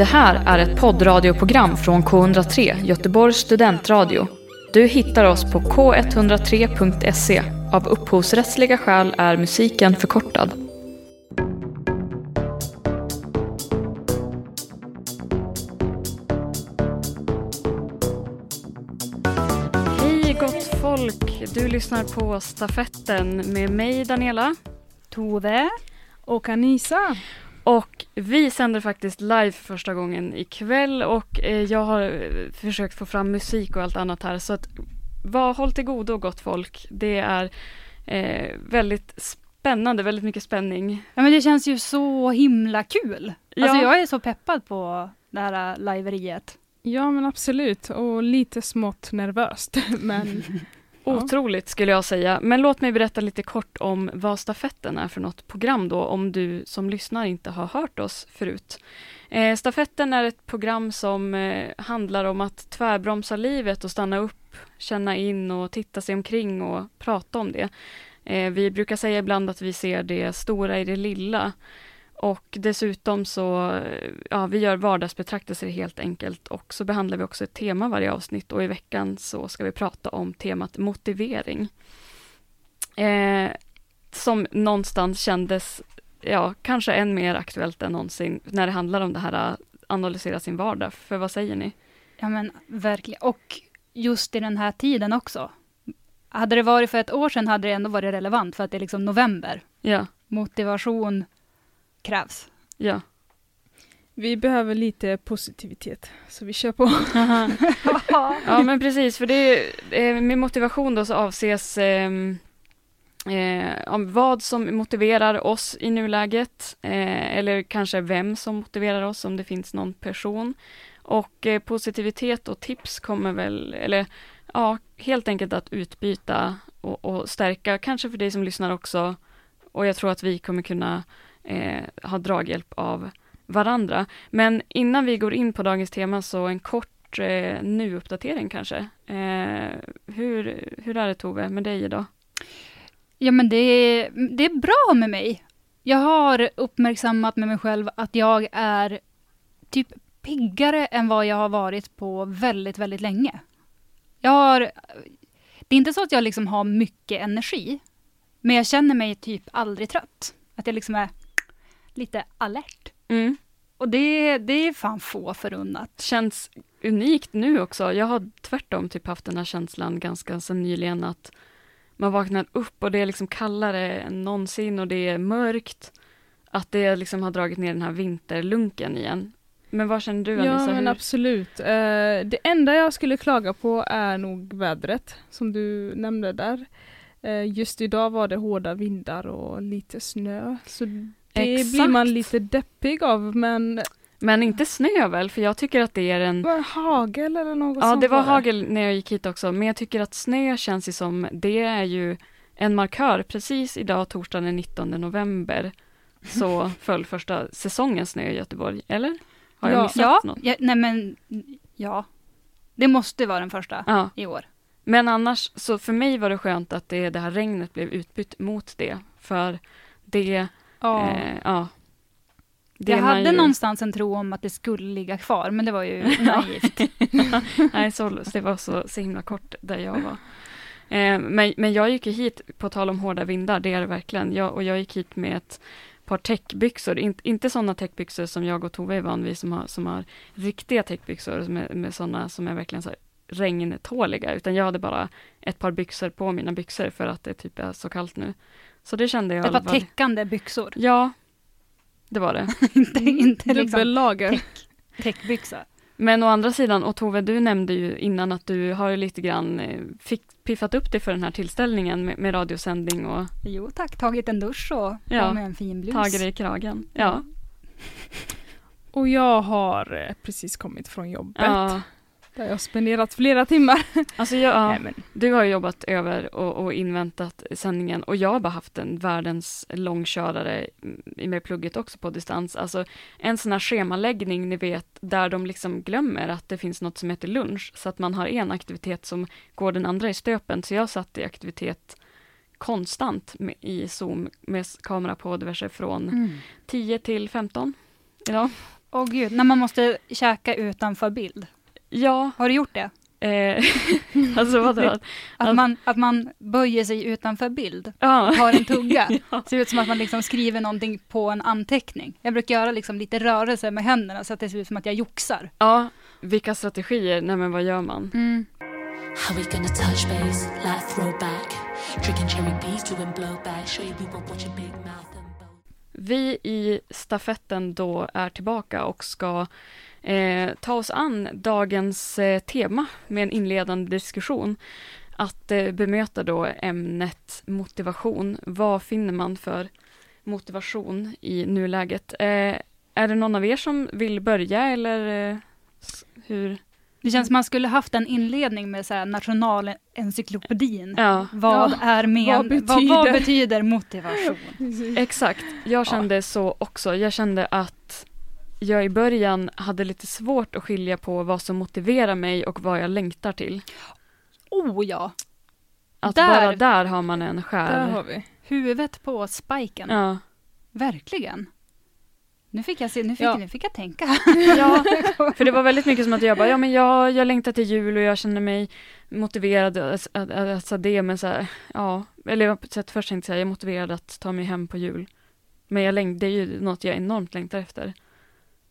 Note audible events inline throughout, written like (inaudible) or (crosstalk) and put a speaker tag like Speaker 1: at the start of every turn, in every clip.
Speaker 1: Det här är ett poddradioprogram från K103, Göteborgs studentradio. Du hittar oss på k103.se. Av upphovsrättsliga skäl är musiken förkortad. Hej gott folk! Du lyssnar på Stafetten med mig Daniela.
Speaker 2: Tove.
Speaker 3: Och Anisa.
Speaker 1: Och vi sänder faktiskt live för första gången ikväll och eh, jag har eh, försökt få fram musik och allt annat här så att var håll till godo gott folk. Det är eh, väldigt spännande, väldigt mycket spänning.
Speaker 2: Ja men det känns ju så himla kul.
Speaker 1: Ja.
Speaker 2: Alltså jag är så peppad på det här liveriet.
Speaker 3: Ja men absolut och lite smått nervöst (laughs) men.
Speaker 1: Otroligt skulle jag säga. Men låt mig berätta lite kort om vad Stafetten är för något program då, om du som lyssnar inte har hört oss förut. Eh, stafetten är ett program som eh, handlar om att tvärbromsa livet och stanna upp, känna in och titta sig omkring och prata om det. Eh, vi brukar säga ibland att vi ser det stora i det lilla. Och dessutom så, eh, ja, vi gör vardagsbetraktelser helt enkelt och så behandlar vi också ett tema varje avsnitt och i veckan så ska vi prata om temat motivering. Eh, som någonstans kändes, ja, kanske än mer aktuellt än någonsin när det handlar om det här att analysera sin vardag. För vad säger ni?
Speaker 2: Ja men verkligen. Och just i den här tiden också. Hade det varit för ett år sedan hade det ändå varit relevant för att det är liksom november.
Speaker 1: Ja,
Speaker 2: Motivation krävs.
Speaker 1: ja.
Speaker 3: vi behöver lite positivitet så vi kör på. (laughs)
Speaker 1: Ja men precis, för det eh, med motivation då så avses ehm, eh, om vad som motiverar oss i nuläget eh, eller kanske vem som motiverar oss om det finns någon person. Och eh, positivitet och tips kommer väl, eller ja, helt enkelt att utbyta och, och stärka, kanske för dig som lyssnar också. Och jag tror att vi kommer kunna eh, ha draghjälp av varandra. Men innan vi går in på dagens tema så en kort eh, nu-uppdatering kanske. Eh, hur, hur är det Tove med dig idag?
Speaker 2: Ja men det är, det är bra med mig. Jag har uppmärksammat med mig själv att jag är typ piggare än vad jag har varit på väldigt, väldigt länge. Jag har, det är inte så att jag liksom har mycket energi, men jag känner mig typ aldrig trött. Att jag liksom är lite alert.
Speaker 1: Mm.
Speaker 2: Och det, det är fan få förunnat.
Speaker 1: Känns unikt nu också. Jag har tvärtom typ haft den här känslan ganska så nyligen att man vaknar upp och det är liksom kallare än någonsin och det är mörkt. Att det liksom har dragit ner den här vinterlunken igen. Men vad känner du
Speaker 3: Ja
Speaker 1: Anissa?
Speaker 3: men
Speaker 1: Hur-
Speaker 3: absolut. Eh, det enda jag skulle klaga på är nog vädret som du nämnde där. Eh, just idag var det hårda vindar och lite snö. Så det
Speaker 1: Exakt.
Speaker 3: blir man lite deppig av men
Speaker 1: Men inte snö väl? För jag tycker att det är en
Speaker 3: var det hagel eller något
Speaker 1: Ja,
Speaker 3: sånt
Speaker 1: det var hagel när jag gick hit också, men jag tycker att snö känns ju som, det är ju en markör. Precis idag, torsdagen den 19 november, så (laughs) föll första säsongens snö i Göteborg, eller? Har jag
Speaker 3: Ja.
Speaker 1: missat
Speaker 2: Ja,
Speaker 1: något?
Speaker 2: ja, nej men ja. Det måste vara den första
Speaker 1: Ja,
Speaker 2: i år.
Speaker 1: men annars, så för mig var det skönt att det, det här regnet blev utbytt mot det, för det,
Speaker 3: Ja.
Speaker 1: eh, ja. Det
Speaker 2: jag hade
Speaker 1: ju-
Speaker 2: någonstans en tro om att det skulle ligga kvar, men det var ju (laughs) naivt. (laughs)
Speaker 1: Nej, så, det var så, så himla kort där jag var. Eh, men, men jag gick ju hit, på tal om hårda vindar, det är det verkligen. Jag, och jag gick hit med ett par täckbyxor, In, inte sådana täckbyxor som jag och Tove är van vid, som har, som har riktiga täckbyxor, med, med sådana som är verkligen så här regntåliga, utan jag hade bara ett par byxor på mina byxor för att det typ är så kallt nu. Så det kände jag
Speaker 2: Det var täckande byxor,
Speaker 1: Ja, det var det. (laughs)
Speaker 2: inte, inte liksom
Speaker 3: Dubbellager.
Speaker 2: täckbyxa.
Speaker 1: Men å andra sidan, och Tove, du nämnde ju innan att du har lite grann eh, fick, piffat upp dig för den här tillställningen med, med radiosändning och
Speaker 2: Jo tack, tagit en dusch och
Speaker 1: Ja,
Speaker 2: med en fin blus.
Speaker 1: tagit dig i kragen. Ja.
Speaker 3: Och jag har eh, precis kommit från jobbet.
Speaker 1: ja.
Speaker 3: Där jag har spenderat flera timmar. (laughs)
Speaker 1: Alltså jag, ja,
Speaker 3: Nej, men,
Speaker 1: du har jobbat över och, och inväntat sändningen och jag har bara haft en världens långkörare i med plugget också på distans. Alltså en sån här schemaläggning, ni vet, där de liksom glömmer att det finns något som heter lunch, så att man har en aktivitet som går den andra i stöpen. Så jag satt i aktivitet konstant med, i Zoom med kamera på diverse från
Speaker 2: Mm.
Speaker 1: 10 till 15 idag.
Speaker 2: Åh gud, när man måste käka utanför bild.
Speaker 1: Ja,
Speaker 2: Har du gjort det?
Speaker 1: eh, (laughs) alltså vadå?
Speaker 2: Att,
Speaker 1: Alltså-
Speaker 2: man, att man böjer sig utanför bild,
Speaker 1: Ja.
Speaker 2: har en tugga. (laughs)
Speaker 1: Ja.
Speaker 2: Ser ut som att man liksom skriver någonting på en anteckning. Jag brukar göra liksom lite rörelser med händerna så att det ser ut som att jag joxar.
Speaker 1: ja, vilka strategier? Nej men vad gör man?
Speaker 2: Mm.
Speaker 1: Vi i stafetten då är tillbaka och ska eh, ta oss an dagens eh, tema med en inledande diskussion. Att eh, bemöta då ämnet motivation. Vad finner man för motivation i nuläget? Eh, är det någon av er som vill börja eller eh, hur?
Speaker 2: Det känns som man skulle haft en inledning med så här nationalencyklopedin.
Speaker 1: Ja,
Speaker 2: Vad
Speaker 3: Ja,
Speaker 2: är men,
Speaker 3: vad
Speaker 2: vad,
Speaker 3: betyder-
Speaker 2: vad, betyder motivation? (laughs)
Speaker 1: Exakt. Jag kände så också. Jag kände att jag i början hade lite svårt att skilja på vad som motiverar mig och vad jag längtar till.
Speaker 2: Oh ja,
Speaker 1: Att
Speaker 2: Där-
Speaker 1: bara där har man en
Speaker 3: Där
Speaker 1: skär.
Speaker 3: har vi.
Speaker 2: huvudet på spiken.
Speaker 1: Ja.
Speaker 2: Verkligen. Nu fick jag se, nu fick,
Speaker 3: Ja.
Speaker 2: nu fick jag tänka. (laughs)
Speaker 1: ja, (laughs) för det var väldigt mycket som att jag bara, ja men jag, jag längtar till jul och jag känner mig motiverad att, att, att, det, men så här, ja, eller jag först tänkte jag, jag är motiverad att ta mig hem på jul. Men jag läng- det är ju något jag enormt längtar efter.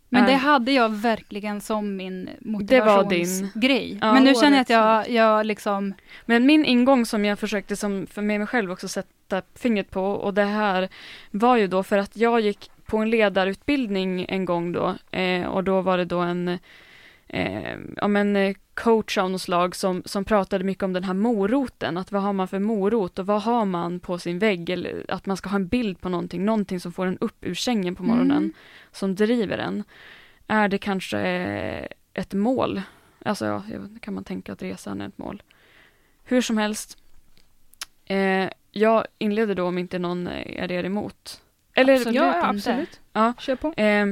Speaker 2: Men det hade jag verkligen som min motivationsgrej.
Speaker 1: Ja,
Speaker 2: Men nu känner jag att jag, jag liksom,
Speaker 1: Men min ingång som jag försökte som för mig själv också sätta fingret på och det här var ju då för att jag gick på en ledarutbildning en gång då eh, och då var det då en eh, ja, men, eh, coach av något slag som, som pratade mycket om den här moroten, att vad har man för morot och vad har man på sin vägg eller att man ska ha en bild på någonting, någonting som får en upp ur sängen på morgonen
Speaker 2: Mm.
Speaker 1: Som driver en. Är det kanske ett mål? Alltså ja, kan man tänka att resan är ett mål. Hur som helst. Eh, jag inleder då om inte någon är er emot. Eller,
Speaker 2: Absolut
Speaker 3: ja, absolut.
Speaker 1: Ja.
Speaker 3: Kör på.
Speaker 1: Eh,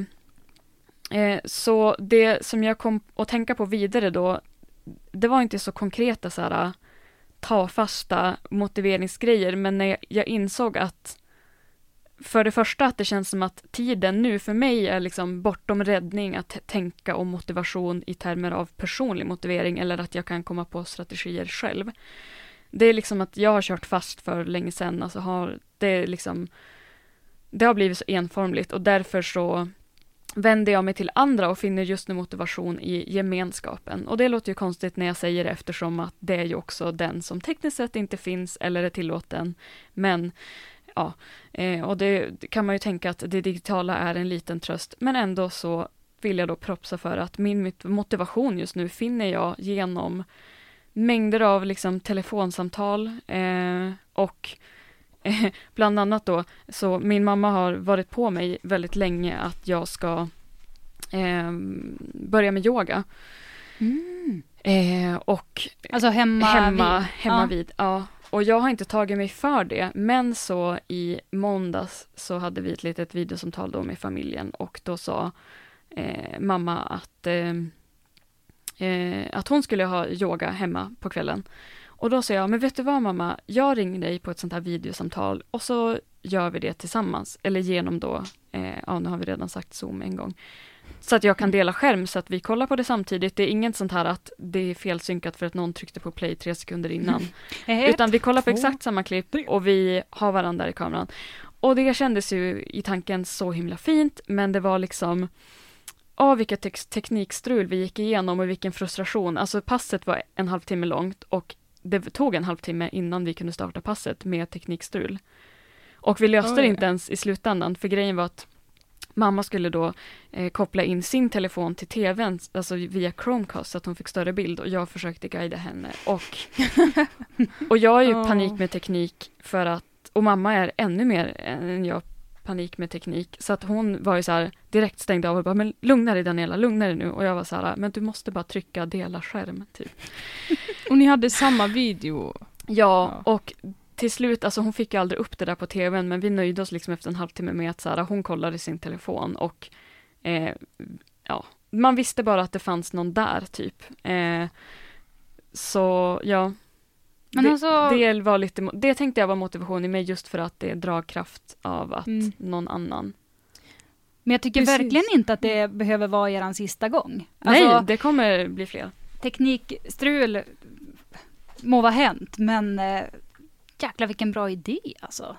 Speaker 1: eh, så det som jag kom att tänka på vidare då, det var inte så konkreta så här tafasta motiveringsgrejer, men när jag, jag insåg att för det första att det känns som att tiden nu för mig är liksom bortom räddning att tänka om motivation i termer av personlig motivering eller att jag kan komma på strategier själv. Det är liksom att jag har kört fast för länge sedan, alltså har, det är liksom det har blivit så enformligt och därför så vänder jag mig till andra och finner just nu motivation i gemenskapen. Och det låter ju konstigt när jag säger det eftersom att det är ju också den som tekniskt sett inte finns eller är tillåten. Men ja, eh, och det kan man ju tänka att det digitala är en liten tröst. Men ändå så vill jag då propsa för att min motivation just nu finner jag genom mängder av liksom telefonsamtal eh, och eh, (laughs) bland annat då, så min mamma har varit på mig väldigt länge att jag ska eh, börja med yoga.
Speaker 2: Mm.
Speaker 1: Eh, och
Speaker 2: Alltså hemma,
Speaker 1: hemma,
Speaker 2: vid.
Speaker 1: hemma
Speaker 2: Ja.
Speaker 1: vid. Ja. Och jag har inte tagit mig för det, men så i måndags så hade vi ett litet videosamtal då med familjen och då sa eh, mamma att, eh, eh, att hon skulle ha yoga hemma på kvällen. Och då sa jag, men vet du vad mamma, jag ringer dig på ett sånt här videosamtal och så gör vi det tillsammans, eller genom då, eh, ja nu har vi redan sagt Zoom en gång, så att jag kan dela skärm så att vi kollar på det samtidigt. Det är inget sånt här att det är felsynkat för att någon tryckte på play tre sekunder innan. (laughs)
Speaker 2: Ett,
Speaker 1: Utan vi kollar på
Speaker 2: två,
Speaker 1: exakt samma klipp och vi har varandra i kameran. Och det kändes ju i tanken så himla fint, men det var liksom Åh, vilket tex- teknikstrul vi gick igenom och vilken frustration. Alltså passet var en halvtimme långt och det tog en halvtimme innan vi kunde starta passet med teknikstrul. Och vi löste
Speaker 3: Oj.
Speaker 1: det inte ens i slutändan, för grejen var att mamma skulle då eh, koppla in sin telefon till tvn, alltså via Chromecast, så att hon fick större bild och jag försökte guida henne. Och, (laughs) och jag är ju panik med teknik för att, och mamma är ännu mer än jag panik med teknik, så att hon var ju så här direkt stängd av och bara, men lugna dig Daniela, lugna dig nu. Och jag var så här, men du måste bara trycka dela skärm, typ. (laughs)
Speaker 3: Och ni hade samma video.
Speaker 1: Ja,
Speaker 3: Ja.
Speaker 1: och till slut, alltså hon fick ju aldrig upp det där på tvn, men vi nöjde oss liksom efter en halvtimme med att så här, hon kollade sin telefon och eh, ja, man visste bara att det fanns någon där typ. Eh, så ja,
Speaker 2: Men
Speaker 1: det,
Speaker 2: alltså,
Speaker 1: det var lite, det tänkte jag var motivation i mig just för att det är dragkraft av att
Speaker 3: Mm.
Speaker 1: någon annan.
Speaker 2: Men jag tycker
Speaker 3: Precis.
Speaker 2: verkligen inte att det behöver vara eran sista gång.
Speaker 1: Nej,
Speaker 2: Alltså,
Speaker 1: det kommer bli fler.
Speaker 2: teknikstrul må vara hänt, men eh, jäklar vilken bra idé alltså.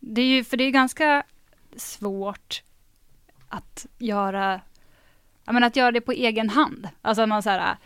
Speaker 2: Det är ju, för det är ganska svårt att göra, jag menar att göra det på egen hand. Alltså man såhär,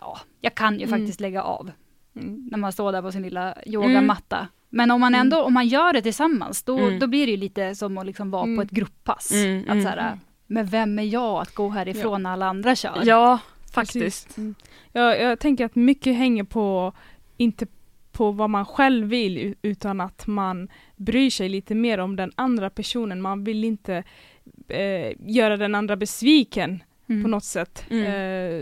Speaker 2: ja, jag kan ju
Speaker 3: Mm.
Speaker 2: faktiskt lägga av
Speaker 3: Mm.
Speaker 2: när man står där på sin lilla yogamatta. Men om man
Speaker 3: Mm.
Speaker 2: ändå, om man gör det tillsammans, då,
Speaker 1: Mm.
Speaker 2: då blir det lite som att liksom vara
Speaker 3: Mm.
Speaker 2: på ett grupppass.
Speaker 1: Mm,
Speaker 2: att
Speaker 1: mm.
Speaker 2: såhär, men vem är jag att gå härifrån när alla andra kör?
Speaker 1: Ja, faktiskt.
Speaker 3: Mm. Jag, jag tänker att mycket hänger på, inte på vad man själv vill, utan att man bryr sig lite mer om den andra personen. Man vill inte eh, göra den andra besviken
Speaker 2: Mm.
Speaker 3: på något sätt.
Speaker 1: Mm.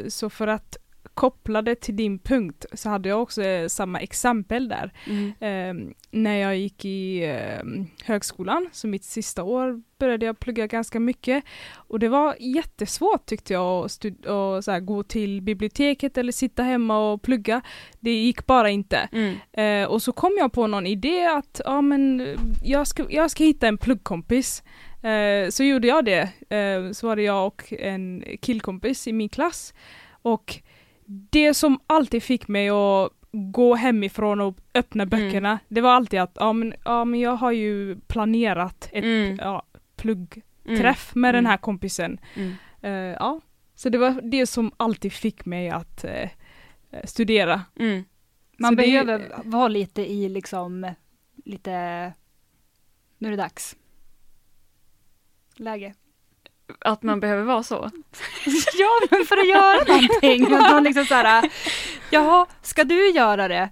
Speaker 3: Eh, så för att koppla det till din punkt så hade jag också eh, samma exempel där.
Speaker 1: Mm.
Speaker 3: Eh, när jag gick i eh, högskolan, så mitt sista år började jag plugga ganska mycket. Och det var jättesvårt tyckte jag att här, gå till biblioteket eller sitta hemma och plugga. Det gick bara inte.
Speaker 1: Mm.
Speaker 3: Eh, och så kom jag på någon idé att ja, men, eh, jag, ska, jag ska hitta en pluggkompis. Eh, så gjorde jag det. Eh, så var det jag och en killkompis i min klass. Och det som alltid fick mig att gå hemifrån och öppna böckerna, det var alltid att ja men, ja, men jag har ju planerat ett
Speaker 1: Mm.
Speaker 3: ja, pluggträff med den här kompisen.
Speaker 1: Mm.
Speaker 3: Eh, ja. Så det var det som alltid fick mig att eh, studera.
Speaker 1: Mm.
Speaker 2: Man
Speaker 3: Så det
Speaker 2: behöver vara lite i liksom, lite, nu är det dags. Läge.
Speaker 1: Att man behöver vara så. (laughs)
Speaker 2: ja, men för att göra någonting. Att man liksom så här, jaha, ska du göra det?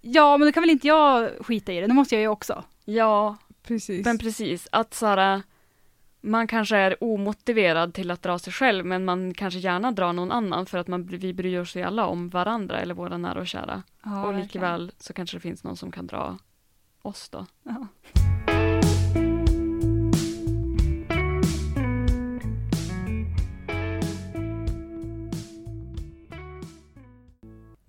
Speaker 2: Ja, men då kan väl inte jag skita i det, då måste jag ju också.
Speaker 1: Ja,
Speaker 3: Precis.
Speaker 1: men precis. Att såhär, man kanske är omotiverad till att dra sig själv, men man kanske gärna drar någon annan för att man, vi bryr oss ju alla om varandra eller våra nära och kära.
Speaker 2: Ja,
Speaker 1: och likväl så kanske det finns någon som kan dra oss då.
Speaker 2: Ja.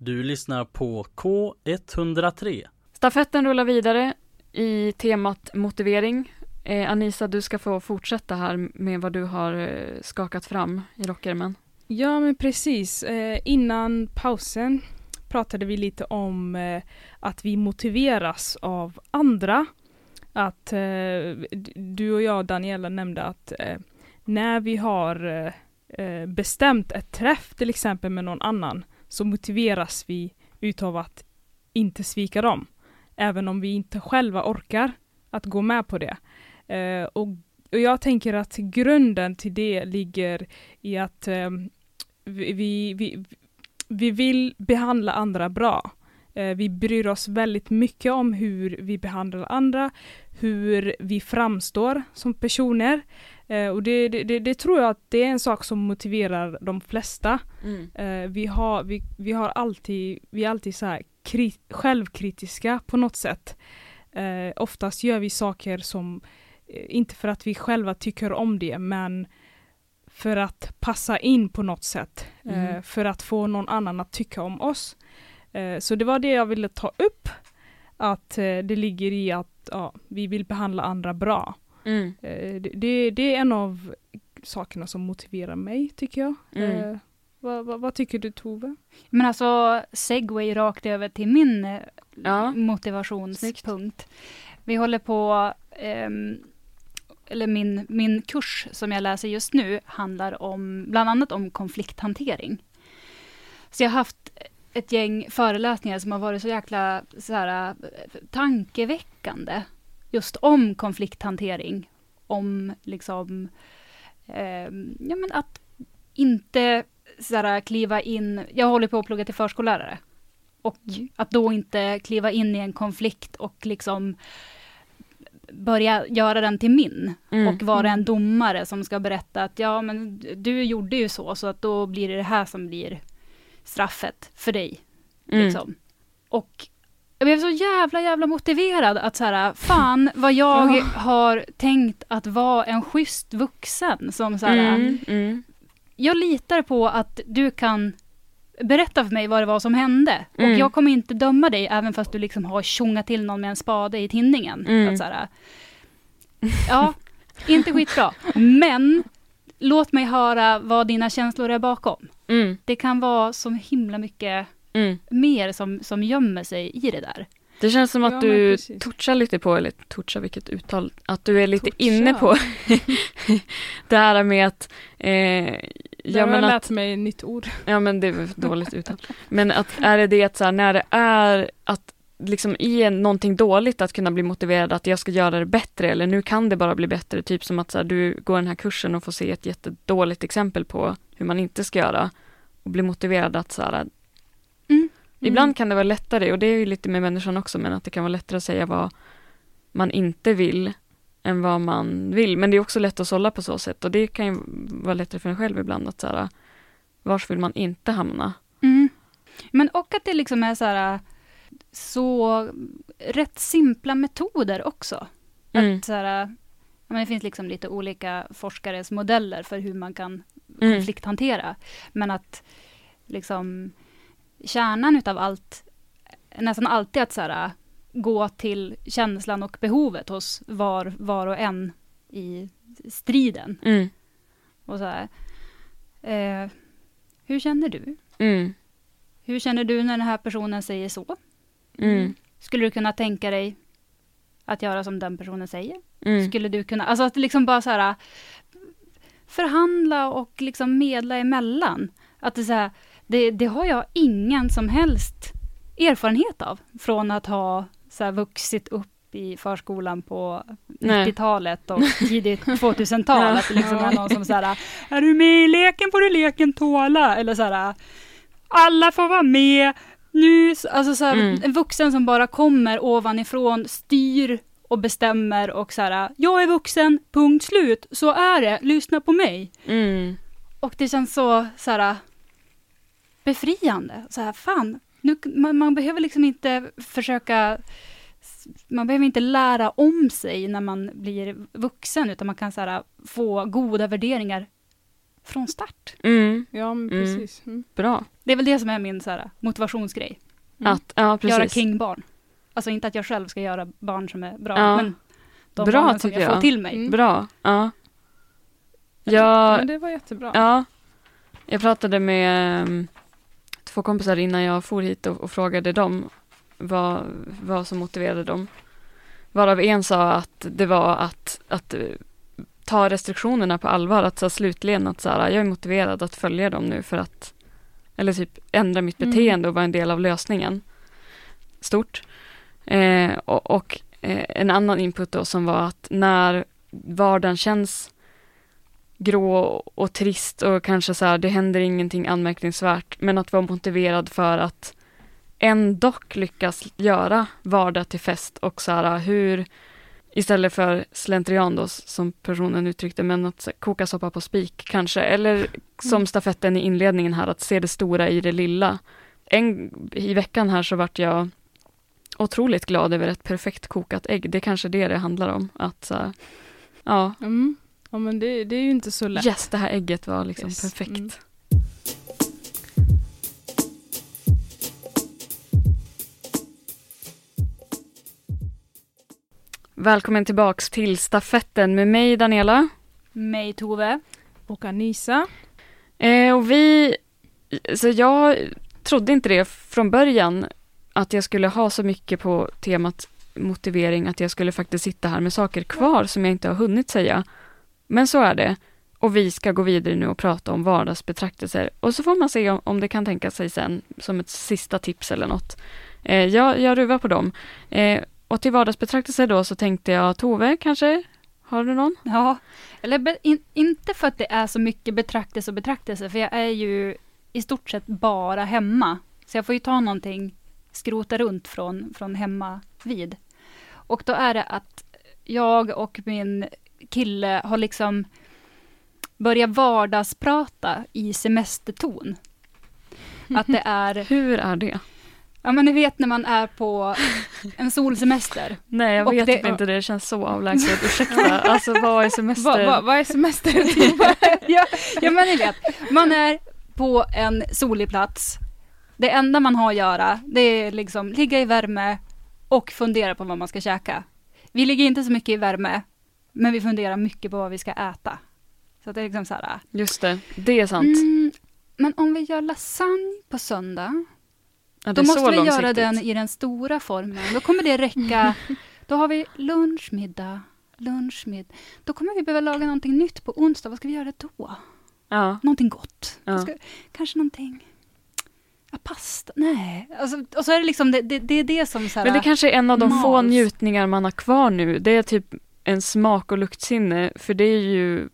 Speaker 4: Du lyssnar på K103.
Speaker 1: Stafetten rullar vidare i temat motivering. Eh, Anisa, du ska få fortsätta här med vad du har eh, skakat fram i rockärmen.
Speaker 3: Ja men precis. Eh, innan pausen pratade vi lite om eh, att vi motiveras av andra. Att eh, du och jag Daniela nämnde att eh, när vi har bestämt ett träff till exempel med någon annan så motiveras vi utav att inte svika dem. Även om vi inte själva orkar att gå med på det. Eh, och, och jag tänker att grunden till det ligger i att eh, vi, vi, vi, vi vill behandla andra bra. Eh, vi bryr oss väldigt mycket om hur vi behandlar andra, hur vi framstår som personer. Eh, och det, det, det, tror jag att det är en sak som motiverar de flesta. Eh, vi, har, vi, vi har alltid, vi är alltid så här kri, självkritiska på något sätt. Eh, oftast gör vi saker som, eh, inte för att vi själva tycker om det, men för att passa in på något sätt. Eh,
Speaker 1: Mm.
Speaker 3: för att få någon annan att tycka om oss. Eh, så det var det jag ville ta upp. Att det ligger i att ja, vi vill behandla andra bra.
Speaker 1: Mm.
Speaker 3: Eh, det, det, är en av sakerna som motiverar mig, tycker jag.
Speaker 1: Mm.
Speaker 3: Eh, vad, vad, vad tycker du Tove?
Speaker 2: Men alltså, segway rakt över till min eh,
Speaker 1: Ja.
Speaker 2: motivationspunkt. Vi håller på, ehm, eller min, min kurs som jag läser just nu handlar om, bland annat om konflikthantering. Så jag har haft ett gäng föreläsningar som har varit så jäkla så här, eh, tankeväckande. Just om konflikthantering. Om liksom, ehm, ja men att inte så här, kliva in, jag håller på att plugga till förskollärare. Och att då inte kliva in i en konflikt och liksom börja göra den till min.
Speaker 1: Mm.
Speaker 2: Och vara en domare som ska berätta att ja men du gjorde ju så, så att då blir det det här som blir straffet för dig.
Speaker 1: Mm.
Speaker 2: Liksom. Och jag blev så jävla jävla motiverad att så här, fan vad jag
Speaker 1: Ja.
Speaker 2: har tänkt att vara en schysst vuxen som så här,
Speaker 1: Mm. Mm.
Speaker 2: jag litar på att du kan berätta för mig vad det var som hände.
Speaker 1: Mm.
Speaker 2: Och jag kommer inte döma dig även fast du liksom har tjongat till någon med en spade i tinningen.
Speaker 1: Mm.
Speaker 2: Att så här, ja, Inte skitbra. Men låt mig höra vad dina känslor är bakom.
Speaker 1: Mm,
Speaker 2: Det kan vara så himla mycket
Speaker 1: mm.
Speaker 2: mer som, som gömmer sig i det där.
Speaker 1: Det känns som att
Speaker 3: Ja, men
Speaker 1: du touchar lite på, eller touchar vilket uttal, att du är lite
Speaker 3: Toucha.
Speaker 1: inne på (laughs) det här med att eh,
Speaker 3: Ja,
Speaker 1: Ja
Speaker 3: jag
Speaker 1: men,
Speaker 3: lärt
Speaker 1: att,
Speaker 3: mig ett nytt ord.
Speaker 1: ja men det är dåligt uttal. Men att är det det att så här, när det är att liksom i någonting dåligt att kunna bli motiverad att jag ska göra det bättre eller nu kan det bara bli bättre. Typ som att så här, du går den här kursen och får se ett jättedåligt exempel på hur man inte ska göra och bli motiverad att så här,
Speaker 2: Mm.
Speaker 1: Ibland kan det vara lättare, och det är ju lite med människan också, men att det kan vara lättare att säga vad man inte vill än vad man vill. Men det är också lätt att sålla på så sätt och det kan ju vara lättare för en själv ibland att så här, vars vill man inte hamna?
Speaker 2: Mm. Men och att det liksom är så här så rätt simpla metoder också.
Speaker 1: Mm.
Speaker 2: Att så här, men det finns liksom lite olika forskares modeller för hur man kan
Speaker 1: Mm.
Speaker 2: konflikthantera. Men att liksom kärnan utav allt nästan alltid att så här, gå till känslan och behovet hos var, var och en i striden.
Speaker 1: Mm.
Speaker 2: Och så här, eh, hur känner du?
Speaker 1: Mm.
Speaker 2: Hur känner du när den här personen säger så?
Speaker 1: Mm.
Speaker 2: Skulle du kunna tänka dig att göra som den personen säger?
Speaker 1: Mm.
Speaker 2: Skulle du kunna, alltså att liksom bara så här förhandla och liksom medla emellan. Att det, är så här, det, det har jag ingen som helst erfarenhet av från att ha så här vuxit upp i förskolan på
Speaker 1: Nej.
Speaker 2: 90-talet och tidigt 2000-tal.
Speaker 1: Ja.
Speaker 2: Att det liksom är någon som så här, är du med i leken får du leken tåla. Eller så här, alla får vara med. Nu, alltså så här,
Speaker 1: Mm.
Speaker 2: en vuxen som bara kommer ovanifrån, styr och bestämmer och så här, jag är vuxen, punkt slut, så är det, lyssna på mig.
Speaker 1: Mm.
Speaker 2: Och det känns så, så här, befriande. Så här, fan, nu, man, man behöver liksom inte försöka, man behöver inte lära om sig när man blir vuxen, utan man kan så här, få goda värderingar från start.
Speaker 1: Mm.
Speaker 3: Ja, men
Speaker 1: Mm.
Speaker 3: precis. Mm.
Speaker 1: Bra.
Speaker 2: Det är väl det som är min så här, motivationsgrej.
Speaker 3: Mm.
Speaker 1: Att, ja precis.
Speaker 2: Göra kingbarn. Alltså inte att jag själv ska göra barn som är bra,
Speaker 1: Ja.
Speaker 2: men de
Speaker 1: Bra,
Speaker 2: barnen som jag,
Speaker 1: jag.
Speaker 2: får till mig.
Speaker 3: Mm.
Speaker 1: Bra. Ja. Jag,
Speaker 3: Men det var jättebra.
Speaker 1: Ja, jag pratade med um, två kompisar innan jag for hit och, och frågade dem vad, vad som motiverade dem. Varav en sa att det var att, att eh, ta restriktionerna på allvar, att så här, slutligen att så här, jag är motiverad att följa dem nu för att eller typ ändra mitt
Speaker 3: Mm.
Speaker 1: beteende och vara en del av lösningen. Stort. Eh, och och eh, en annan input då som var att när vardagen känns grå och trist och kanske så här, det händer ingenting anmärkningsvärt, men att vara motiverad för att ändå lyckas göra vardag till fest och så här hur istället för slentrian då som personen uttryckte, men att här, koka soppa på spik kanske, eller som stafetten i inledningen här, att se det stora i det lilla. En, I veckan här så vart jag otroligt glad över ett perfekt kokat ägg. Det är kanske det det handlar om. Att så här, ja,
Speaker 3: Mm. Ja, men det, det är ju inte så lätt.
Speaker 1: yes, det här ägget var liksom
Speaker 3: Yes.
Speaker 1: perfekt.
Speaker 3: Mm.
Speaker 1: Välkommen tillbaks till stafetten med mig Daniela.
Speaker 2: Mig Tove.
Speaker 3: Och Anisa.
Speaker 1: Eh, och vi, så jag trodde inte det från början att jag skulle ha så mycket på temat motivering att jag skulle faktiskt sitta här med saker kvar som jag inte har hunnit säga. Men så är det. Och vi ska gå vidare nu och prata om vardagsbetraktelser. Och så får man se om, om det kan tänka sig sen som ett sista tips eller något. Eh, jag, jag ruvar på dem. Eh, och till vardagsbetraktelser då så tänkte jag Tove kanske? Har du någon?
Speaker 2: Ja, eller be, in, inte för att det är så mycket betraktelse och betraktelse, för jag är ju i stort sett bara hemma. Så jag får ju ta någonting, skrota runt från, från hemma vid. Och då är det att jag och min kille har liksom börjat vardagsprata i semesterton. Att det (laughs) är,
Speaker 1: Hur är det?
Speaker 2: ja men ni vet när man är på en solsemester.
Speaker 1: Nej, jag vet
Speaker 2: det-
Speaker 1: typ inte, det känns så avlägset. (laughs) Ursäkta, alltså vad är semester?
Speaker 3: Vad vad- vad är semester? (laughs)
Speaker 2: ja, ja, men ni vet. Man är på en solig plats. Det enda man har att göra, det är liksom ligga i värme och fundera på vad man ska käka. Vi ligger inte så mycket i värme, Men vi funderar mycket på vad vi ska äta. Så det är liksom så här,
Speaker 1: Just det, det är sant.
Speaker 2: mm, men om vi gör lasagne på söndag,
Speaker 1: Ja,
Speaker 2: då måste vi göra
Speaker 1: långsiktigt.
Speaker 2: den i den stora formen. Då kommer det räcka. (laughs) Då har vi lunch, middag, lunch, middag. Då kommer vi behöva laga någonting nytt på onsdag. Vad ska vi göra då?
Speaker 1: Ja,
Speaker 2: Någonting gott.
Speaker 1: Ja.
Speaker 2: Ska, kanske någonting... Ja, pasta? Nej. Alltså, och så är det liksom det, det, det, är det som så här,
Speaker 1: men det kanske är en av de få
Speaker 2: mals.
Speaker 1: njutningar man har kvar nu. Det är typ en smak och luktsinne, för det är ju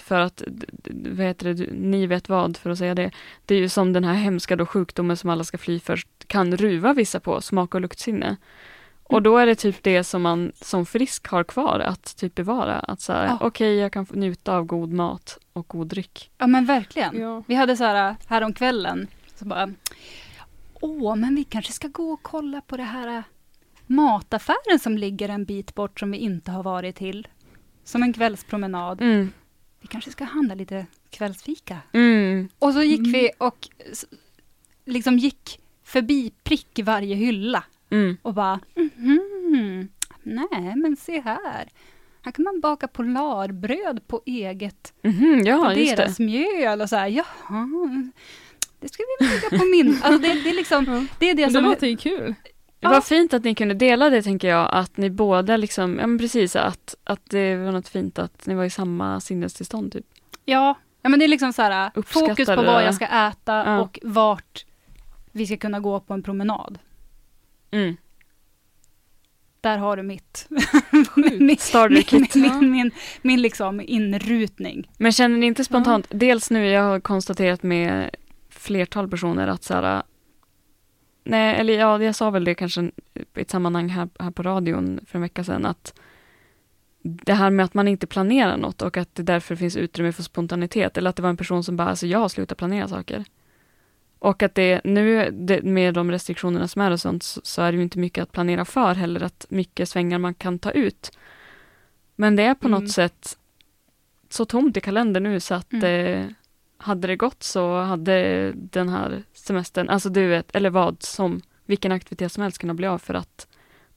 Speaker 1: för att, vad heter det, du- ni vet vad för att säga det. Det är ju som den här hemska då sjukdomen som alla ska fly för kan ruva vissa på, smak och luktsinne. Och då är det typ det som man som frisk har kvar att typ bevara. Att så här,
Speaker 2: Ja.
Speaker 1: okej jag kan njuta av god mat och god dryck.
Speaker 2: Ja men verkligen.
Speaker 3: Ja.
Speaker 2: Vi hade så här häromkvällen, så bara Åh, men vi kanske ska gå och kolla på det här mataffären som ligger en bit bort som vi inte har varit till. Som en kvällspromenad.
Speaker 1: Mm.
Speaker 2: Vi kanske ska handla lite kvällsfika.
Speaker 1: Mm.
Speaker 2: Och så gick
Speaker 3: Mm.
Speaker 2: vi och s- liksom gick förbi prick varje hylla
Speaker 1: Mm.
Speaker 2: och bara mhm, nej men se här. Här kan man baka polarbröd på eget
Speaker 1: Mhm,
Speaker 2: på
Speaker 1: ja, det.
Speaker 2: deras mjöl och så här, jaha, det ska vi lägga på min. (laughs) Alltså det, det är liksom, det är det
Speaker 3: Men det
Speaker 2: som...
Speaker 3: låter ju kul.
Speaker 1: Det var fint att ni kunde dela det tänker jag, att ni båda liksom, ja men precis, att, att det var något fint att ni var i samma sinnestillstånd typ.
Speaker 2: Ja, ja men det är liksom så här,
Speaker 1: Uppskattar
Speaker 2: fokus på
Speaker 1: det.
Speaker 2: vad jag ska äta
Speaker 1: Ja.
Speaker 2: och vart vi ska kunna gå på en promenad.
Speaker 1: Mm.
Speaker 2: Där har du mitt. (laughs) Min,
Speaker 1: Starter
Speaker 2: min,
Speaker 1: kit.
Speaker 2: min, min, min, min liksom inrutning.
Speaker 1: Men känner ni inte spontant, dels nu, jag har konstaterat med flertal personer att så här, nej, eller ja, jag sa väl det kanske i ett sammanhang här, här på radion för en vecka sedan, att det här med att man inte planerar något och att det därför finns utrymme för spontanitet, eller att det var en person som bara, alltså jag har slutat planera saker. Och att det nu, det, med de restriktionerna som är och sånt, så, så är det ju inte mycket att planera för heller, att mycket svängar man kan ta ut. Men det är på
Speaker 3: Mm.
Speaker 1: något sätt så tomt i kalendern nu så att
Speaker 2: Mm.
Speaker 1: eh, hade det gått så hade den här semestern, alltså du vet, eller vad som, vilken aktivitet som helst kunna bli av för att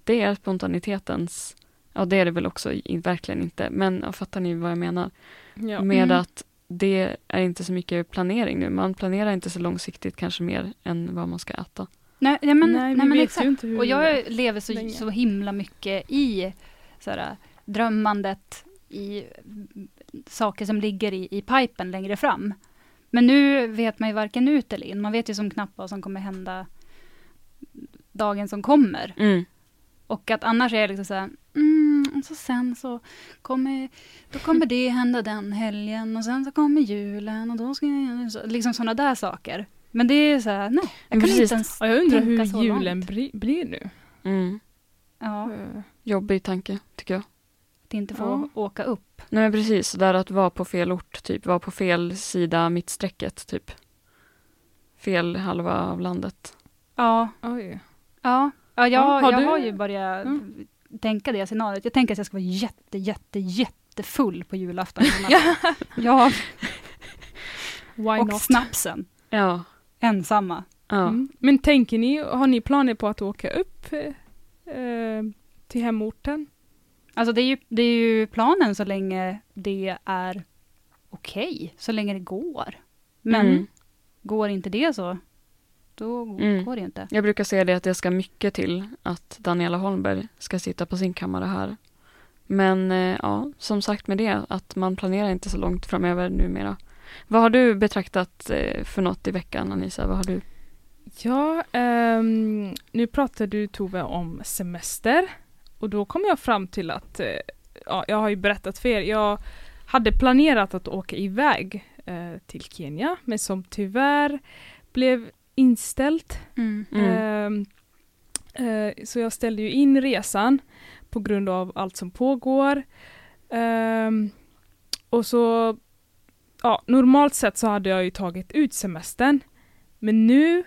Speaker 1: det är spontanitetens, ja det är det väl också verkligen inte, men ja, fattar ni vad jag menar?
Speaker 3: Ja.
Speaker 1: Med
Speaker 2: Mm.
Speaker 1: att det är inte så mycket planering nu, man planerar inte så långsiktigt kanske mer än vad man ska äta.
Speaker 2: Nej, nej, men,
Speaker 3: Nej,
Speaker 2: nej, men exakt.
Speaker 3: ju inte hur
Speaker 2: Och jag lever så,
Speaker 3: länge.
Speaker 2: så himla mycket i så här, drömmandet i saker som ligger i, i pipen längre fram. Men nu vet man ju varken ut eller in. Man vet ju som knappt vad som kommer hända dagen som kommer.
Speaker 1: Mm.
Speaker 2: Och att annars är jag liksom så här, mm, och så sen så kommer, då kommer det hända den helgen och sen så kommer julen och då ska jag liksom sådana där saker. Men det är så här, nej, jag kan inte ens
Speaker 3: Ja, jag undrar
Speaker 2: tänka
Speaker 3: hur julen blir nu.
Speaker 1: Mm.
Speaker 2: Ja,
Speaker 3: Eh,
Speaker 1: Jobbig tanke, tycker jag.
Speaker 2: Att inte få
Speaker 3: Ja.
Speaker 2: åka upp.
Speaker 1: Nej men precis, där att vara på fel ort, typ vara på fel sida mittstrecket, typ. Fel halva av landet.
Speaker 2: Ja,
Speaker 3: Oj.
Speaker 2: ja, ja jag,
Speaker 3: Ja, har
Speaker 2: jag
Speaker 3: du-
Speaker 2: har ju börjat
Speaker 3: Mm.
Speaker 2: tänka det scenariot. Jag tänker att jag ska vara jätte, jätte, jättefull på julafton. (laughs) ja,
Speaker 3: Why
Speaker 2: och
Speaker 3: not?
Speaker 2: snapsen.
Speaker 1: Ja.
Speaker 2: Ensamma.
Speaker 1: ja.
Speaker 3: Mm. Men tänker ni, har ni planer på att åka upp eh, eh, till hemorten?
Speaker 2: Alltså det är, ju, det är ju planen så länge det är okej, så länge det går. Men
Speaker 1: Mm.
Speaker 2: går inte det så, då
Speaker 1: Mm.
Speaker 2: går det inte.
Speaker 1: Jag brukar säga det att det ska mycket till att Daniela Holmberg ska sitta på sin kammare här. Men eh, ja, som sagt med det, att man planerar inte så långt framöver numera. Vad har du betraktat eh, för något i veckan, Anissa? Vad har du?
Speaker 3: Ja, ehm, nu pratar du Tove om semester och då kom jag fram till att, eh, ja, jag har ju berättat för er, jag hade planerat att åka iväg eh, till Kenya men som tyvärr blev inställt.
Speaker 2: Mm.
Speaker 1: Mm.
Speaker 3: Ehm, eh, så jag ställde ju in resan på grund av allt som pågår. Ehm, och så, ja, normalt sett så hade jag ju tagit ut semestern. Men nu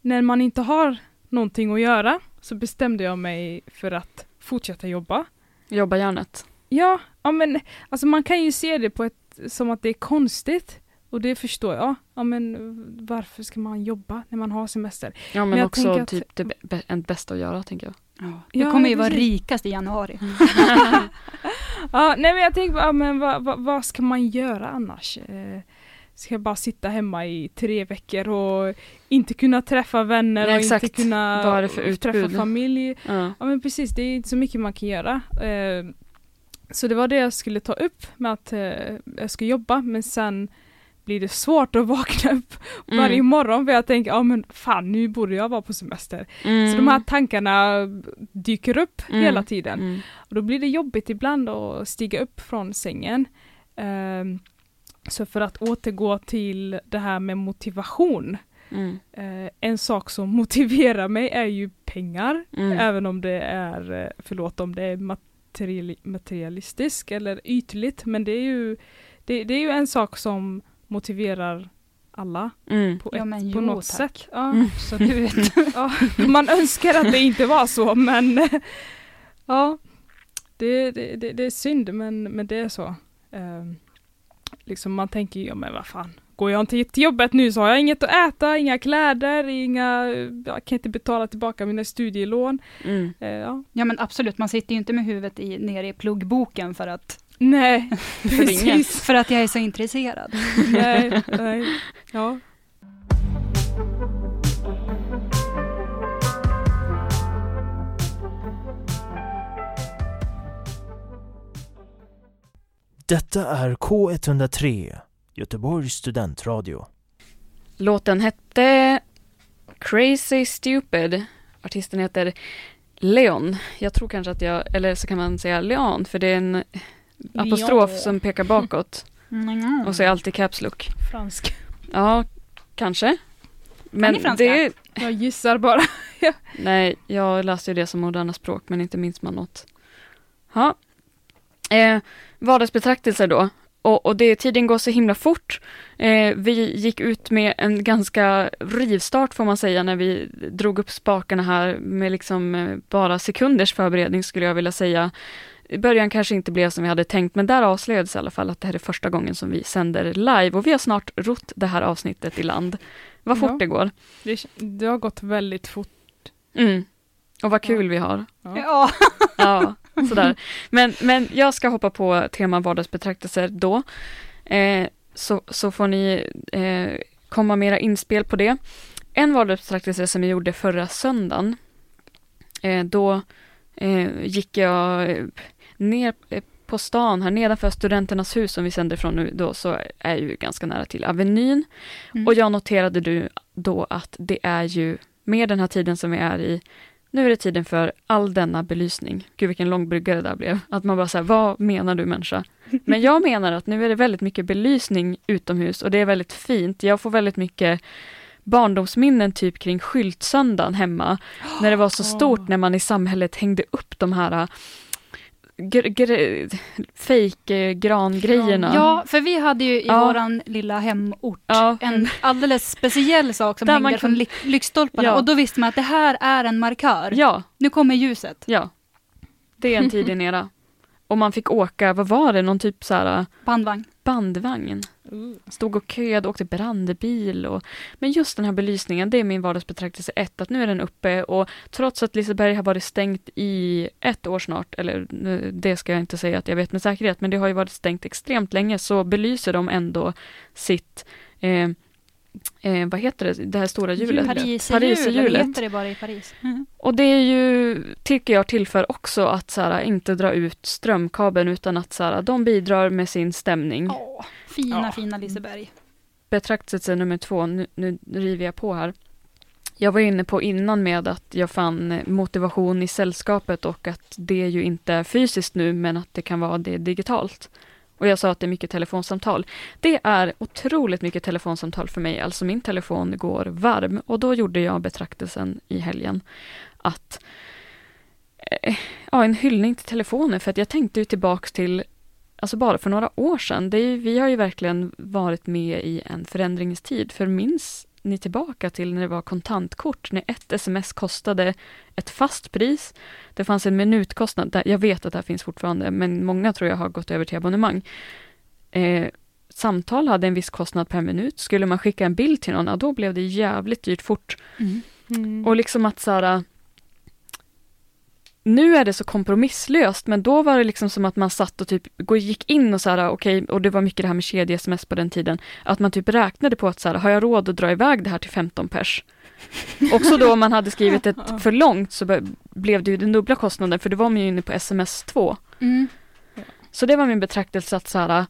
Speaker 3: när man inte har någonting att göra så bestämde jag mig för att fortsätta jobba.
Speaker 1: Jobba järnet.
Speaker 3: Ja, ja men alltså man kan ju se det på ett, som att det är konstigt. Och det förstår jag. Ja men varför ska man jobba när man har semester?
Speaker 1: Ja men,
Speaker 3: Men jag
Speaker 1: också
Speaker 3: att-
Speaker 1: typ det bä- en bästa att göra tänker jag.
Speaker 2: Du
Speaker 3: Ja,
Speaker 2: kommer ju vara rikast i januari. (laughs) (laughs)
Speaker 3: Ja, nej men jag tänker ja, men vad, vad, vad ska man göra annars? Eh, ska bara sitta hemma i tre veckor och inte kunna träffa vänner
Speaker 1: Nej,
Speaker 3: och
Speaker 1: exakt.
Speaker 3: inte kunna träffa familj?
Speaker 1: Ja.
Speaker 3: Ja men precis, det är inte så mycket man kan göra. Eh, så det var det jag skulle ta upp med att eh, jag ska jobba men sen blir det svårt att (laughs) vakna upp
Speaker 1: Mm.
Speaker 3: varje morgon för jag tänker, ja men fan nu borde jag vara på semester.
Speaker 1: Mm.
Speaker 3: Så de här tankarna dyker upp
Speaker 1: Mm.
Speaker 3: hela tiden.
Speaker 1: Mm.
Speaker 3: Och då blir det jobbigt ibland att stiga upp från sängen. Ehm, så för att återgå till det här med motivation.
Speaker 1: Mm.
Speaker 3: Eh, en sak som motiverar mig är ju pengar.
Speaker 1: Mm.
Speaker 3: Även om det är, eh, förlåt om det är materiali materialistiskt eller ytligt. Men det är ju, det, det är ju en sak som motiverar alla
Speaker 1: Mm.
Speaker 3: på,
Speaker 2: Ja,
Speaker 3: ett,
Speaker 2: men
Speaker 3: på
Speaker 2: jo,
Speaker 3: något
Speaker 2: tack.
Speaker 3: sätt. Ja.
Speaker 1: Mm.
Speaker 2: Absolut. (laughs)
Speaker 3: Ja, man önskar att det inte var så men (laughs) ja, det, det, det, det är synd men, men det är så. Ehm, liksom man tänker ju, ja men vad fan, går jag inte till jobbet nu så har jag inget att äta, inga kläder, inga, jag kan inte betala tillbaka mina studielån.
Speaker 1: Mm.
Speaker 3: Eh, ja.
Speaker 2: Ja men absolut, man sitter ju inte med huvudet i, nere i pluggboken för att,
Speaker 3: Nej, (laughs) precis.
Speaker 2: för att jag är så intresserad.
Speaker 3: nej, nej. Ja.
Speaker 5: Detta är K103, Göteborgs studentradio.
Speaker 1: Låten hette Crazy Stupid. Artisten heter Leon. Jag tror kanske att jag, eller så kan man säga Leon, för det är en apostrof
Speaker 3: Leon.
Speaker 1: som pekar bakåt. (laughs)
Speaker 2: Mm.
Speaker 1: Och så är alltid caps look.
Speaker 3: Fransk.
Speaker 1: Ja, kanske. Men
Speaker 2: ni franska?
Speaker 1: det,
Speaker 3: Jag gissar bara. (laughs)
Speaker 1: nej, jag läste ju det som moderna språk, men inte minns man något. Ja. Eh, vardagsbetraktelser då. Och, och det, tiden går så himla fort. Eh, vi gick ut med en ganska rivstart får man säga när vi drog upp spakarna här med liksom eh, bara sekunders förberedning skulle jag vilja säga. I början kanske inte blev som vi hade tänkt men där avslöjades i alla fall att det här är första gången som vi sänder live och vi har snart rott det här avsnittet i land. Vad fort
Speaker 3: Ja.
Speaker 1: det går.
Speaker 3: Det, det har gått väldigt fort.
Speaker 1: Mm. Och vad kul
Speaker 3: Ja.
Speaker 1: vi har.
Speaker 2: Ja.
Speaker 1: Ja, (laughs) (laughs) sådär. Men, men jag ska hoppa på tema vardagsbetraktelser då. Eh, så, så får ni eh, komma mera inspel på det. En vardagsbetraktelse som jag gjorde förra söndagen. Eh, då eh, gick jag eh, ner eh, på stan här nedanför Studenternas hus som vi sänder från nu då så är ju ganska nära till Avenyn.
Speaker 2: Mm.
Speaker 1: Och jag noterade du då att det är ju med den här tiden som vi är i nu är det tiden för all denna belysning. Gud vilken lång brygga det där blev. Att man bara säger, vad menar du människa? Men jag menar att nu är det väldigt mycket belysning utomhus och det är väldigt fint. Jag får väldigt mycket barndomsminnen typ kring skyltsöndagen hemma. När det var så stort när man i samhället hängde upp de här gr- gr- fake äh, grangrejerna.
Speaker 2: ja, för vi hade ju i
Speaker 1: Ja.
Speaker 2: våran lilla hemort
Speaker 1: Ja.
Speaker 2: en alldeles speciell sak som
Speaker 1: Där
Speaker 2: hängde
Speaker 1: man
Speaker 2: från lyktstolparna
Speaker 1: Ja.
Speaker 2: och då visste man att det här är en markör.
Speaker 1: ja,
Speaker 2: Nu kommer ljuset.
Speaker 1: ja. Det är en tid i nera. Och man fick åka, vad var det, någon typ så här
Speaker 2: Bandvagn.
Speaker 1: bandvagn. Stod och köade, åkte brandbil och Men just den här belysningen, det är min vardagsbetraktelse ett, att nu är den uppe och trots att Liseberg har varit stängt i ett år snart, eller nu, det ska jag inte säga att jag vet med säkerhet, men det har ju varit stängt extremt länge, så belyser de ändå sitt eh, eh, vad heter det, det här stora hjulet? Pariserhjulet.
Speaker 2: heter det bara i Paris? Mm.
Speaker 1: Och det är ju, tycker jag tillför också att så här, inte dra ut strömkabeln utan att så här, de bidrar med sin stämning.
Speaker 2: Åh, fina,
Speaker 3: Ja.
Speaker 2: fina Liseberg.
Speaker 1: betraktelse nummer två, nu, nu river jag på här. Jag var inne på innan med att jag fann motivation i sällskapet och att det ju inte är fysiskt nu men att det kan vara det digitalt. Och jag sa att det är mycket telefonsamtal. Det är otroligt mycket telefonsamtal för mig, alltså min telefon går varm och då gjorde jag betraktelsen i helgen att eh, ja, en hyllning till telefonen för att jag tänkte ju tillbaks till Alltså bara för några år sedan. Det är, vi har ju verkligen varit med i en förändringstid. För minns ni tillbaka till när det var kontantkort, när ett sms kostade ett fast pris. Det fanns en minutkostnad, jag vet att det här finns fortfarande, men många tror jag har gått över till abonnemang. Eh, samtal hade en viss kostnad per minut. Skulle man skicka en bild till någon, ja, då blev det jävligt dyrt fort.
Speaker 2: Mm.
Speaker 3: Mm.
Speaker 1: Och liksom att så här, nu är det så kompromisslöst, men då var det liksom som att man satt och typ gick in och så här, okej, och det var mycket det här med kedje-sms på den tiden, att man typ räknade på att så här, har jag råd att dra iväg det här till 15 pers? (laughs) Också då om man hade skrivit ett för långt så blev det ju den dubbla kostnaden, för då var man ju inne på sms 2.
Speaker 2: Mm.
Speaker 1: Så det var min betraktelse att så här,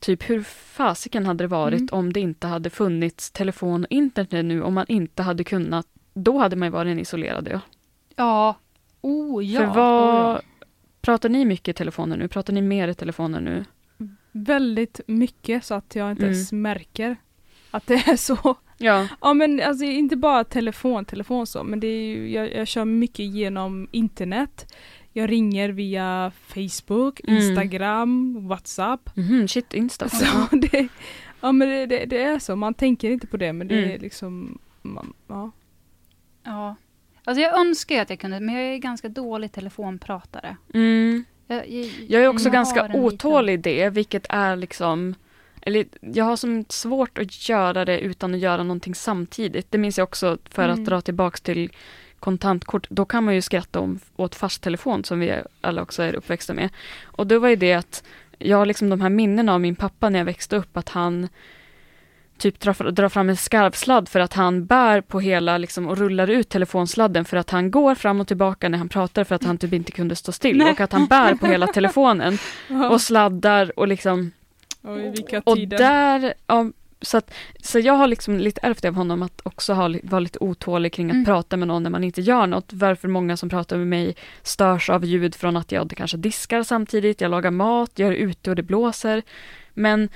Speaker 1: typ hur fasiken hade det varit
Speaker 3: Mm.
Speaker 1: om det inte hade funnits telefon och internet nu, om man inte hade kunnat, då hade man ju varit en isolerad ö.
Speaker 2: Ja. Oh ja.
Speaker 1: För vad,
Speaker 2: Oh, ja.
Speaker 1: pratar ni mycket i telefonen nu? Pratar ni mer i telefonen nu?
Speaker 3: Väldigt mycket så att jag inte
Speaker 1: Mm.
Speaker 3: ens märker att det är så.
Speaker 1: Ja.
Speaker 3: Ja men alltså inte bara telefon, telefon så, men det är ju, jag, jag kör mycket genom internet. Jag ringer via Facebook,
Speaker 1: Mm.
Speaker 3: Instagram, WhatsApp.
Speaker 1: Mhm, shit, Insta. (laughs)
Speaker 3: Så det, ja men det, det, det är så, man tänker inte på det men det
Speaker 1: Mm.
Speaker 3: är liksom, man, ja.
Speaker 2: ja. Alltså jag önskar att jag kunde, men jag är ganska dålig telefonpratare.
Speaker 1: Mm.
Speaker 2: Jag, jag,
Speaker 1: Jag är också
Speaker 2: jag
Speaker 1: ganska otålig i det, vilket är liksom eller jag har som svårt att göra det utan att göra någonting samtidigt. Det minns jag också för
Speaker 3: Mm.
Speaker 1: att dra tillbaks till kontantkort. Då kan man ju skratta om, åt fast telefon som vi alla också är uppväxta med. Och då var ju det att jag har liksom de här minnena av min pappa när jag växte upp att han typ drar, drar fram en skarvsladd för att han bär på hela liksom, och rullar ut telefonsladden för att han går fram och tillbaka när han pratar för att han typ inte kunde stå still
Speaker 2: Nej.
Speaker 1: och att han bär på hela telefonen (laughs) och sladdar och liksom
Speaker 3: vilka
Speaker 1: och där, ja, så, att, så jag har liksom lite ärvt av honom att också ha, vara lite otålig kring att
Speaker 2: Mm.
Speaker 1: prata med någon när man inte gör något. Varför många som pratar med mig störs av ljud från att jag kanske diskar samtidigt, jag lagar mat, jag är ute och det blåser. Men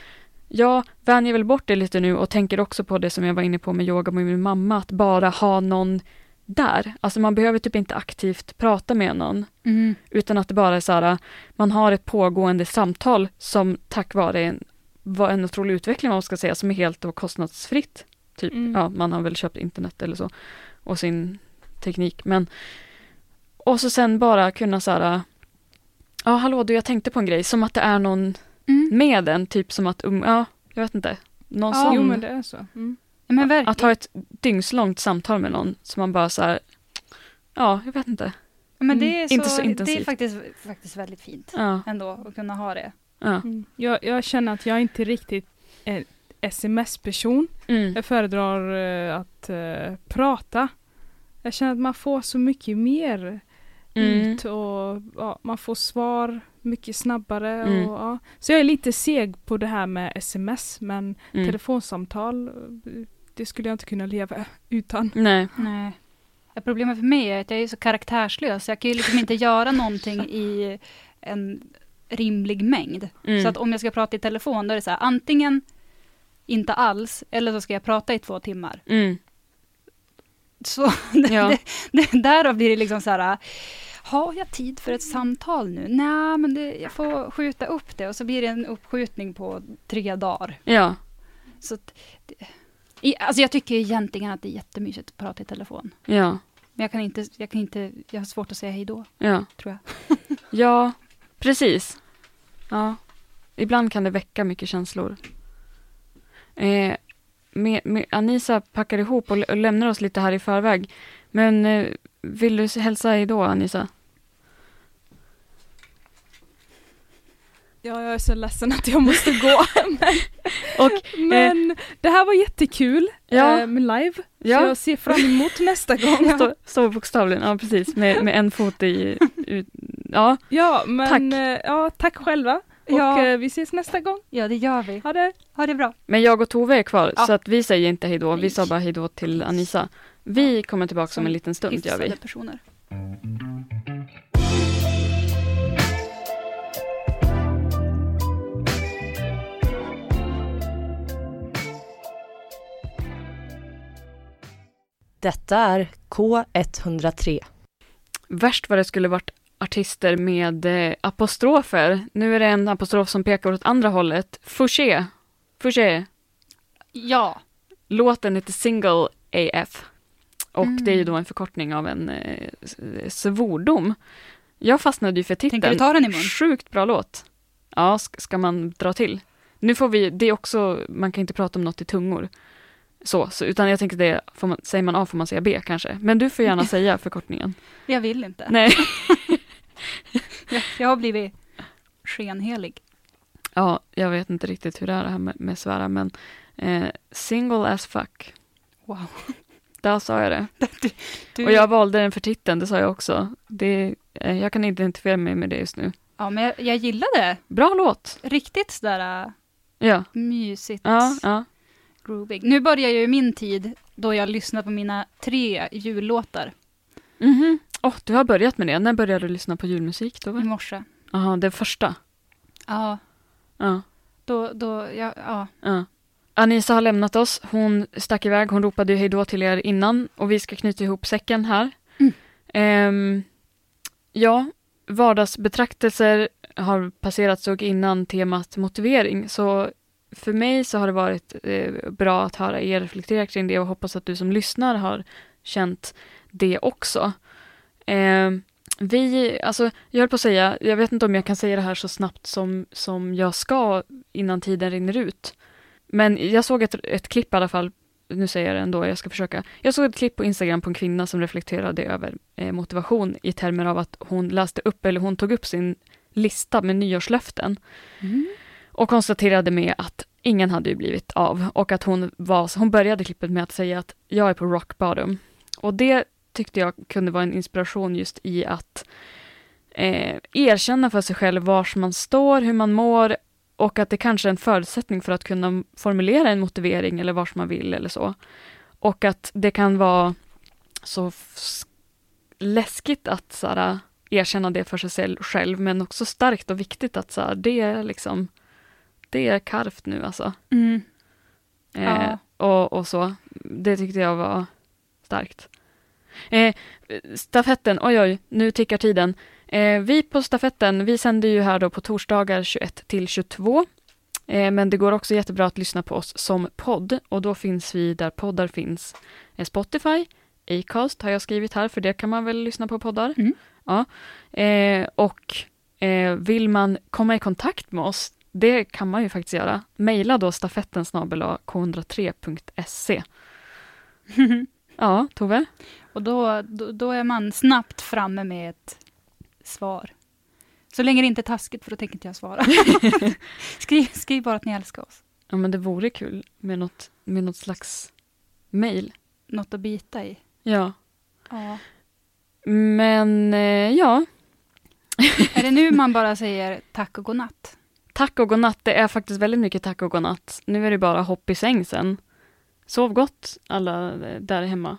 Speaker 1: jag vänjer väl bort det lite nu och tänker också på det som jag var inne på med yoga med min mamma, att bara ha någon där. Alltså man behöver typ inte aktivt prata med någon,
Speaker 2: Mm.
Speaker 1: utan att det bara är så här, man har ett pågående samtal som tack vare en, var en otrolig utveckling, man ska säga, som är helt då kostnadsfritt. Typ,
Speaker 3: Mm.
Speaker 1: ja, man har väl köpt internet eller så, och sin teknik, men och så sen bara kunna så här, ja hallå du, jag tänkte på en grej, som att det är någon
Speaker 2: Mm.
Speaker 1: med en, typ som att, um, ja, jag vet inte, någon
Speaker 2: Ja,
Speaker 1: som,
Speaker 3: Jo men det är så. Mm.
Speaker 2: Ja, men verkligen.
Speaker 1: att ha ett dygnslångt samtal med någon, som man bara så här, ja, jag vet inte,
Speaker 2: Ja, men det
Speaker 1: Mm.
Speaker 2: är, så,
Speaker 1: Inte så
Speaker 2: det är
Speaker 1: intensivt.
Speaker 2: faktiskt, faktiskt väldigt fint
Speaker 1: ja,
Speaker 2: ändå att kunna ha det.
Speaker 1: ja.
Speaker 3: Mm. Jag, jag känner att jag inte riktigt är sms-person.
Speaker 1: Mm.
Speaker 3: Jag föredrar eh, att eh, prata. Jag känner att man får så mycket mer
Speaker 1: Mm.
Speaker 3: ut och ja, man får svar mycket snabbare.
Speaker 1: Mm.
Speaker 3: Och, ja. Så jag är lite seg på det här med sms men
Speaker 1: Mm.
Speaker 3: telefonsamtal det skulle jag inte kunna leva utan.
Speaker 1: Nej.
Speaker 2: Nej. Problemet för mig är att jag är så karaktärslös. Jag kan ju liksom inte göra någonting i en rimlig mängd.
Speaker 1: Mm.
Speaker 2: Så att om jag ska prata i telefon, då är det så här, antingen inte alls, eller så ska jag prata i två timmar.
Speaker 1: Mm.
Speaker 2: Så (laughs)
Speaker 1: Ja.
Speaker 2: det, det, därav blir det liksom så här, har jag tid för ett samtal nu? Nej, men det, jag får skjuta upp det och så blir det en uppskjutning på tre dagar.
Speaker 1: Ja.
Speaker 2: Så att, i, alltså jag tycker egentligen att det är jättemysigt att prata i telefon.
Speaker 1: Ja.
Speaker 2: Men jag kan inte, jag kan inte, jag har svårt att säga hej då,
Speaker 1: Ja.
Speaker 2: tror jag. (laughs)
Speaker 1: Ja, precis. Ja. Ibland kan det väcka mycket känslor. Eh, med, med Anisa packar ihop och, och lämnar oss lite här i förväg. Men eh, vill du hälsa hej då, Anisa?
Speaker 3: Ja, jag är så ledsen att jag måste gå. (laughs) men (laughs)
Speaker 1: Och,
Speaker 3: men det här var jättekul
Speaker 1: Ja.
Speaker 3: eh, med live. Så
Speaker 1: Ja.
Speaker 3: jag ser fram emot (laughs) nästa gång.
Speaker 1: Står, står bokstavligen, ja precis, med, med en fot i... Ut, ja,
Speaker 3: Ja, men
Speaker 1: Tack.
Speaker 3: eh, ja, tack själva. Och
Speaker 2: Ja.
Speaker 3: eh, vi ses nästa gång.
Speaker 2: Ja, det gör vi.
Speaker 3: Ha det!
Speaker 2: Ha det bra.
Speaker 1: men jag och Tove är kvar,
Speaker 2: Ja.
Speaker 1: så att vi säger inte hej då. Vi sa bara hej då till Anisa. Vi kommer tillbaka om en liten stund, gör vi.
Speaker 2: Personer.
Speaker 6: Detta är K103.
Speaker 1: Värst vad det skulle varit artister med eh, apostrofer. Nu är det en apostrof som pekar åt andra hållet. Fouché. Fouché.
Speaker 2: Ja.
Speaker 1: Låten heter Single AF. Och
Speaker 2: Mm.
Speaker 1: det är ju då en förkortning av en eh, svordom. Jag fastnade ju för titeln.
Speaker 2: Tänker du ta den i mun?
Speaker 1: Sjukt bra låt. Ja, sk- ska man dra till? Nu får vi, det är också, man kan inte prata om något i tungor. Så, så utan jag tänker det, man, säger man A får man säga B kanske. Men du får gärna (laughs) säga förkortningen.
Speaker 2: Jag vill inte.
Speaker 1: Nej. (laughs) (laughs)
Speaker 2: Jag, har blivit skenhelig.
Speaker 1: Ja, jag vet inte riktigt hur det är det här med, med svära, men eh, single as fuck.
Speaker 2: Wow.
Speaker 1: Där sa jag det. (laughs)
Speaker 2: Du,
Speaker 1: Och jag valde den för titeln, det sa jag också. Det, eh, jag kan identifiera mig med det just nu.
Speaker 2: Ja, men jag, jag gillar det.
Speaker 1: Bra låt!
Speaker 2: Riktigt sådär äh,
Speaker 1: Ja,
Speaker 2: mysigt,
Speaker 1: ja, ja.
Speaker 2: groovig. Nu börjar ju min tid då jag lyssnar på mina tre jullåtar
Speaker 1: Mhm. Åh, du har börjat med det. När började du lyssna på julmusik då?
Speaker 2: i morse.
Speaker 1: Jaha, det första.
Speaker 2: Ja,
Speaker 1: Ja,
Speaker 2: då, då, ja, ja.
Speaker 1: ja. Anisa har lämnat oss. Hon stack iväg. Hon ropade ju hej då till er innan och vi ska knyta ihop säcken här.
Speaker 2: Mm.
Speaker 1: Ehm, ja, vardagsbetraktelser har passerat såg innan temat motivering. Så för mig så har det varit eh, bra att höra er reflektera kring det och hoppas att du som lyssnar har känt det också. Ehm, vi, alltså jag höll på att säga, jag vet inte om jag kan säga det här så snabbt som, som jag ska innan tiden rinner ut. Men jag såg ett, ett klipp i alla fall, nu säger jag det ändå, jag ska försöka. Jag såg ett klipp på Instagram på en kvinna som reflekterade över eh, motivation i termer av att hon läste upp, eller hon tog upp sin lista med nyårslöften och konstaterade med att ingen hade ju blivit av och att hon var, hon började klippet med att säga att jag är på rock bottom. Och det tyckte jag kunde vara en inspiration just i att eh, erkänna för sig själv var man står, hur man mår och att det kanske är en förutsättning för att kunna formulera en motivering eller vart man vill eller så. Och att det kan vara så läskigt att så här, erkänna det för sig själv men också starkt och viktigt att så här, det är liksom det är karft nu alltså.
Speaker 2: Mm.
Speaker 1: Eh,
Speaker 2: Ja.
Speaker 1: och, och så. Det tyckte jag var starkt. Eh, stafetten, oj oj, nu tickar tiden. Eh, vi på stafetten, vi sänder ju här då på torsdagar 21 till 22. Eh, men det går också jättebra att lyssna på oss som podd och då finns vi där poddar finns. Eh, Spotify, Acast har jag skrivit här, för det kan man väl lyssna på poddar.
Speaker 2: Mm.
Speaker 1: Ja. Eh, och eh, vill man komma i kontakt med oss, det kan man ju faktiskt göra. Maila då stafetten k103.se. (laughs) Ja, Tove?
Speaker 2: Och då, då, då är man snabbt framme med ett svar. Så länge det inte är taskigt, för då tänker inte jag svara. (laughs) skriv, skriv bara att ni älskar oss.
Speaker 1: Ja, men det vore kul med något, med något slags mail.
Speaker 2: Något att bita i.
Speaker 1: Ja.
Speaker 2: Ja.
Speaker 1: Men eh, ja, (laughs)
Speaker 2: Är det nu man bara säger tack och godnatt?
Speaker 1: tack och godnatt. Det är faktiskt väldigt mycket tack och godnatt. Nu är det bara hopp i säng sen. Sov gott alla eh, där hemma.